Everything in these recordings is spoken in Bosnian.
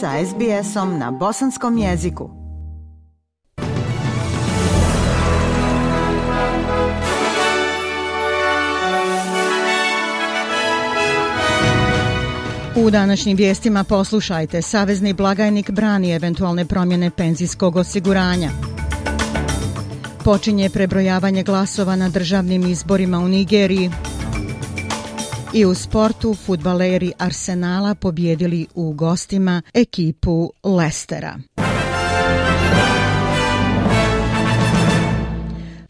sa SBS-om na bosanskom jeziku. U današnjim vijestima poslušajte. Savezni blagajnik brani eventualne promjene penzijskog osiguranja. Počinje prebrojavanje glasova na državnim izborima u Nigeriji. I u sportu futbaleri Arsenala pobjedili u gostima ekipu Lestera.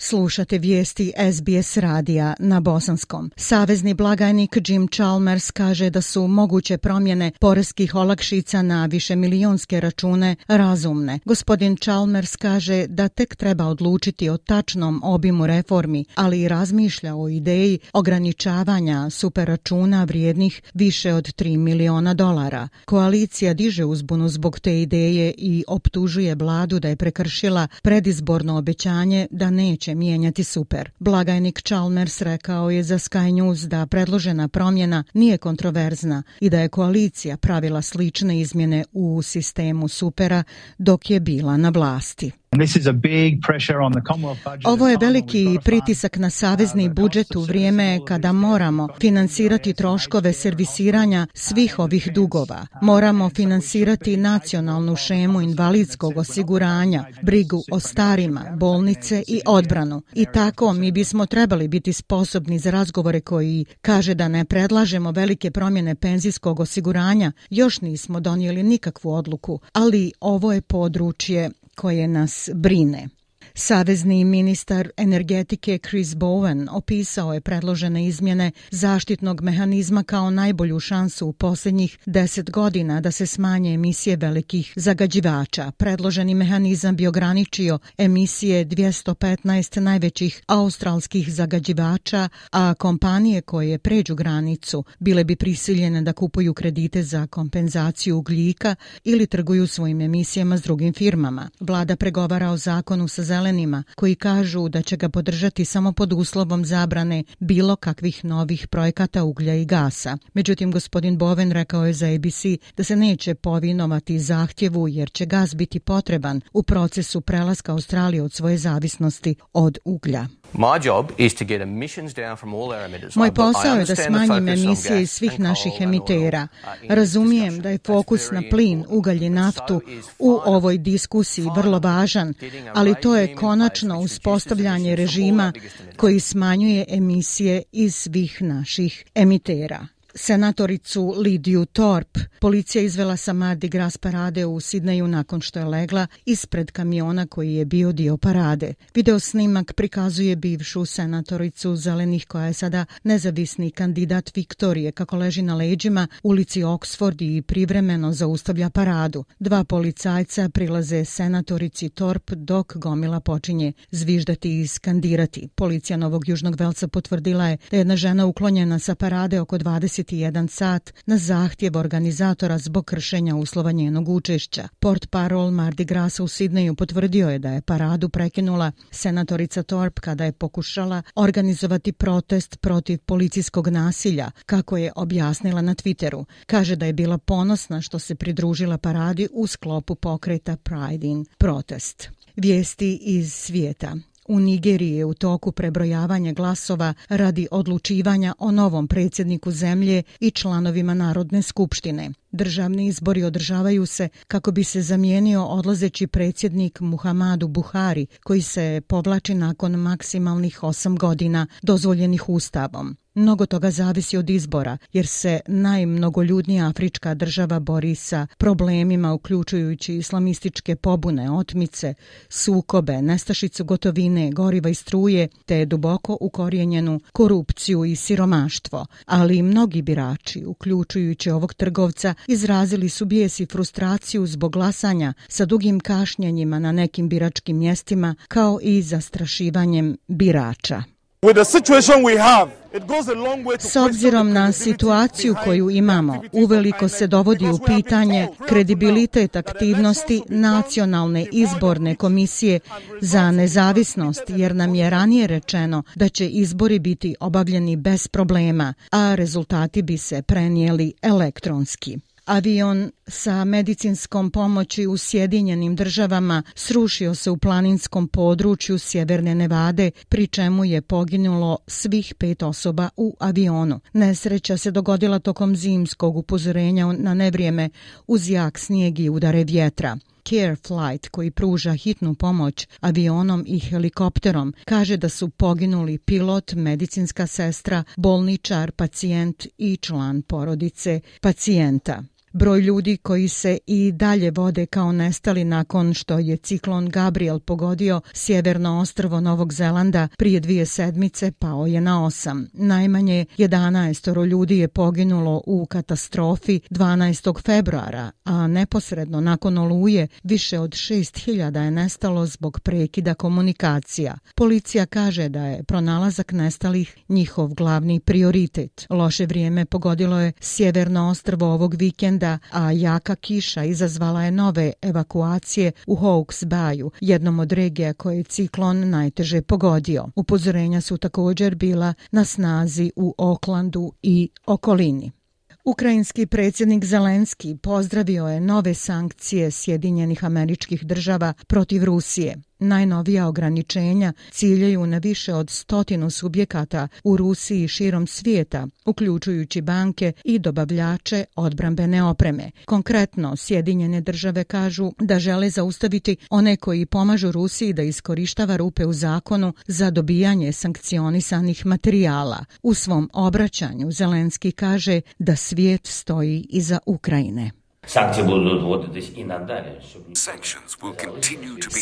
Slušate vijesti SBS radija na Bosanskom. Savezni blagajnik Jim Chalmers kaže da su moguće promjene poreskih olakšica na više milijonske račune razumne. Gospodin Chalmers kaže da tek treba odlučiti o tačnom obimu reformi, ali i razmišlja o ideji ograničavanja superračuna vrijednih više od 3 miliona dolara. Koalicija diže uzbunu zbog te ideje i optužuje vladu da je prekršila predizborno obećanje da neće mijenjati super. Blagajnik Chalmers rekao je za Sky News da predložena promjena nije kontroverzna i da je koalicija pravila slične izmjene u sistemu supera dok je bila na vlasti. Ovo je veliki pritisak na savezni budžet u vrijeme kada moramo finansirati troškove servisiranja svih ovih dugova. Moramo finansirati nacionalnu šemu invalidskog osiguranja, brigu o starima, bolnice i odbranu. I tako mi bismo trebali biti sposobni za razgovore koji kaže da ne predlažemo velike promjene penzijskog osiguranja. Još nismo donijeli nikakvu odluku, ali ovo je područje koje nas brine. Savezni ministar energetike Chris Bowen opisao je predložene izmjene zaštitnog mehanizma kao najbolju šansu u posljednjih deset godina da se smanje emisije velikih zagađivača. Predloženi mehanizam bi ograničio emisije 215 najvećih australskih zagađivača, a kompanije koje pređu granicu bile bi prisiljene da kupuju kredite za kompenzaciju ugljika ili trguju svojim emisijama s drugim firmama. Vlada pregovara o zakonu sa zelenima koji kažu da će ga podržati samo pod uslovom zabrane bilo kakvih novih projekata uglja i gasa. Međutim, gospodin Boven rekao je za ABC da se neće povinovati zahtjevu jer će gas biti potreban u procesu prelaska Australije od svoje zavisnosti od uglja. Moj posao je da smanjim emisije iz svih naših emitera. Uh, Razumijem da je fokus na plin, ugalj i naftu u ovoj diskusiji vrlo važan, ali to je konačno uspostavljanje režima koji smanjuje emisije iz svih naših emitera senatoricu Lidiju Torp. Policija izvela sa Mardi Gras parade u Sidneju nakon što je legla ispred kamiona koji je bio dio parade. Video snimak prikazuje bivšu senatoricu Zelenih koja je sada nezavisni kandidat Viktorije kako leži na leđima ulici Oxford i privremeno zaustavlja paradu. Dva policajca prilaze senatorici Torp dok gomila počinje zviždati i skandirati. Policija Novog Južnog Velca potvrdila je da je jedna žena uklonjena sa parade oko 20 21 sat na zahtjev organizatora zbog kršenja uslova njenog učešća. Port parol Mardi Grasa u Sidneju potvrdio je da je paradu prekinula senatorica Torp kada je pokušala organizovati protest protiv policijskog nasilja, kako je objasnila na Twitteru. Kaže da je bila ponosna što se pridružila paradi u sklopu pokreta Pride in Protest. Vijesti iz svijeta. U Nigeriji je u toku prebrojavanja glasova radi odlučivanja o novom predsjedniku zemlje i članovima Narodne skupštine. Državni izbori održavaju se kako bi se zamijenio odlazeći predsjednik Muhammadu Buhari, koji se povlači nakon maksimalnih osam godina dozvoljenih ustavom. Mnogo toga zavisi od izbora, jer se najmnogoljudnija afrička država bori sa problemima uključujući islamističke pobune, otmice, sukobe, nestašicu gotovine, goriva i struje, te duboko ukorijenjenu korupciju i siromaštvo. Ali mnogi birači, uključujući ovog trgovca, izrazili su bijes i frustraciju zbog glasanja sa dugim kašnjenjima na nekim biračkim mjestima, kao i zastrašivanjem birača. S obzirom na situaciju koju imamo, uveliko se dovodi u pitanje kredibilitet aktivnosti Nacionalne izborne komisije za nezavisnost, jer nam je ranije rečeno da će izbori biti obavljeni bez problema, a rezultati bi se prenijeli elektronski. Avion sa medicinskom pomoći u Sjedinjenim državama srušio se u planinskom području Sjeverne Nevade, pri čemu je poginulo svih pet osoba u avionu. Nesreća se dogodila tokom zimskog upozorenja na nevrijeme uz jak snijeg i udare vjetra. Care Flight, koji pruža hitnu pomoć avionom i helikopterom, kaže da su poginuli pilot, medicinska sestra, bolničar, pacijent i član porodice pacijenta. Broj ljudi koji se i dalje vode kao nestali nakon što je ciklon Gabriel pogodio sjeverno ostrvo Novog Zelanda prije dvije sedmice pao je na osam. Najmanje 11 ljudi je poginulo u katastrofi 12. februara, a neposredno nakon oluje više od 6000 je nestalo zbog prekida komunikacija. Policija kaže da je pronalazak nestalih njihov glavni prioritet. Loše vrijeme pogodilo je sjeverno ostrvo ovog vikenda vikenda, a jaka kiša izazvala je nove evakuacije u Hawks Bayu, jednom od regija koje je ciklon najteže pogodio. Upozorenja su također bila na snazi u Oklandu i okolini. Ukrajinski predsjednik Zelenski pozdravio je nove sankcije Sjedinjenih američkih država protiv Rusije. Najnovija ograničenja ciljaju na više od stotinu subjekata u Rusiji i širom svijeta, uključujući banke i dobavljače odbrambene opreme. Konkretno, Sjedinjene države kažu da žele zaustaviti one koji pomažu Rusiji da iskorištava rupe u zakonu za dobijanje sankcionisanih materijala. U svom obraćanju Zelenski kaže da svijet stoji iza Ukrajine. Sankcije budu uvoditi i nadalje.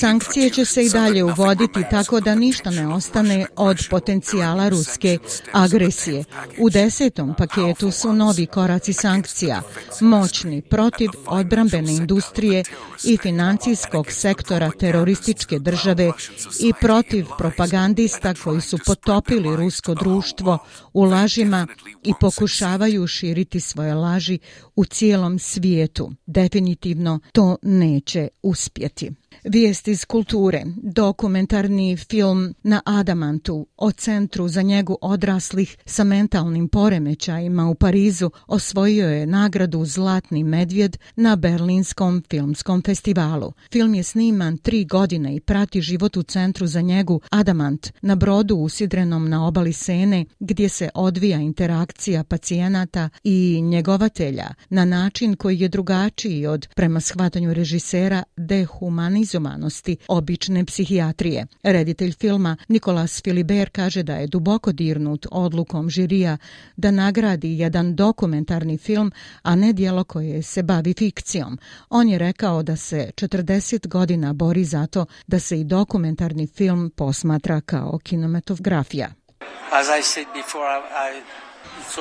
Sankcije će se i dalje uvoditi tako da ništa ne ostane od potencijala ruske agresije. U desetom paketu su novi koraci sankcija, moćni protiv odbrambene industrije i financijskog sektora terorističke države i protiv propagandista koji su potopili rusko društvo u lažima i pokušavaju širiti svoje laži u cijelom svijetu. Definitivno to neće uspjeti. Vijest iz kulture, dokumentarni film na Adamantu o centru za njegu odraslih sa mentalnim poremećajima u Parizu osvojio je nagradu Zlatni medvjed na Berlinskom filmskom festivalu. Film je sniman tri godine i prati život u centru za njegu Adamant na brodu usidrenom na obali Sene gdje se odvija interakcija pacijenata i njegovatelja na način koji je drugačiji od prema shvatanju režisera dehumanizovan organizovanosti obične psihijatrije. Reditelj filma Nikolas Filiber kaže da je duboko dirnut odlukom žirija da nagradi jedan dokumentarni film, a ne dijelo koje se bavi fikcijom. On je rekao da se 40 godina bori za to da se i dokumentarni film posmatra kao kinematografija.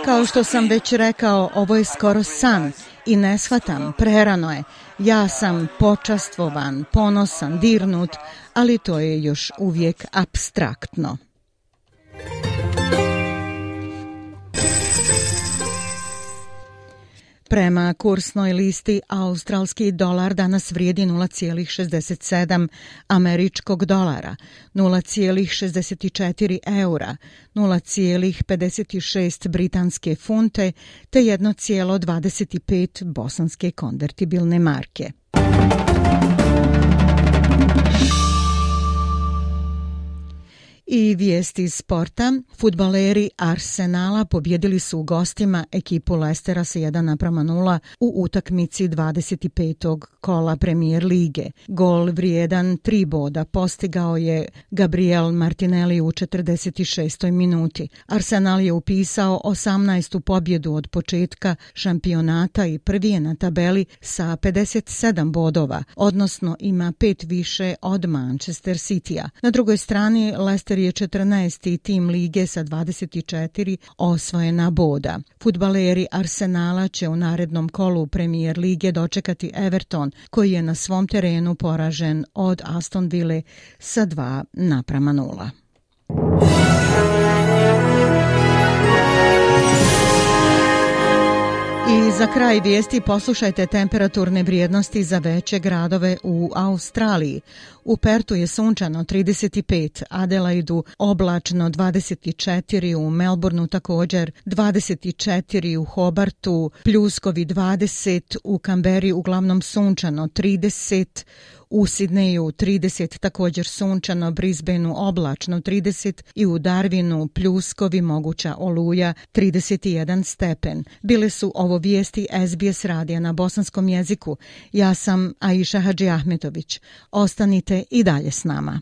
Kao što sam već rekao, ovo je skoro san i ne shvatam, prerano je. Ja sam počastvovan, ponosan, dirnut, ali to je još uvijek abstraktno. Prema kursnoj listi, australski dolar danas vrijedi 0,67 američkog dolara, 0,64 eura, 0,56 britanske funte te 1,25 bosanske konvertibilne marke. I vijesti iz sporta. Futbaleri Arsenala pobjedili su u gostima ekipu Lestera sa 1 naprama 0 u utakmici 25. kola premijer lige. Gol vrijedan 3 boda postigao je Gabriel Martinelli u 46. minuti. Arsenal je upisao 18. pobjedu od početka šampionata i prvi je na tabeli sa 57 bodova, odnosno ima pet više od Manchester City-a. Na drugoj strani Lester Leicester je 14. tim lige sa 24 osvojena boda. Futbaleri Arsenala će u narednom kolu premijer lige dočekati Everton, koji je na svom terenu poražen od Aston Ville sa 2 naprama 0. Za kraj vijesti poslušajte temperaturne vrijednosti za veće gradove u Australiji. U Pertu je sunčano 35, Adelaidu oblačno 24, u Melbourneu također 24, u Hobartu pljuskovi 20, u Kamberi uglavnom sunčano 30, u Sidneju 30, također sunčano, Brisbaneu oblačno 30 i u Darwinu pljuskovi moguća oluja 31 stepen. Bile su ovo vijesti SBS radija na bosanskom jeziku. Ja sam Aisha Hadži Ahmetović. Ostanite i dalje s nama.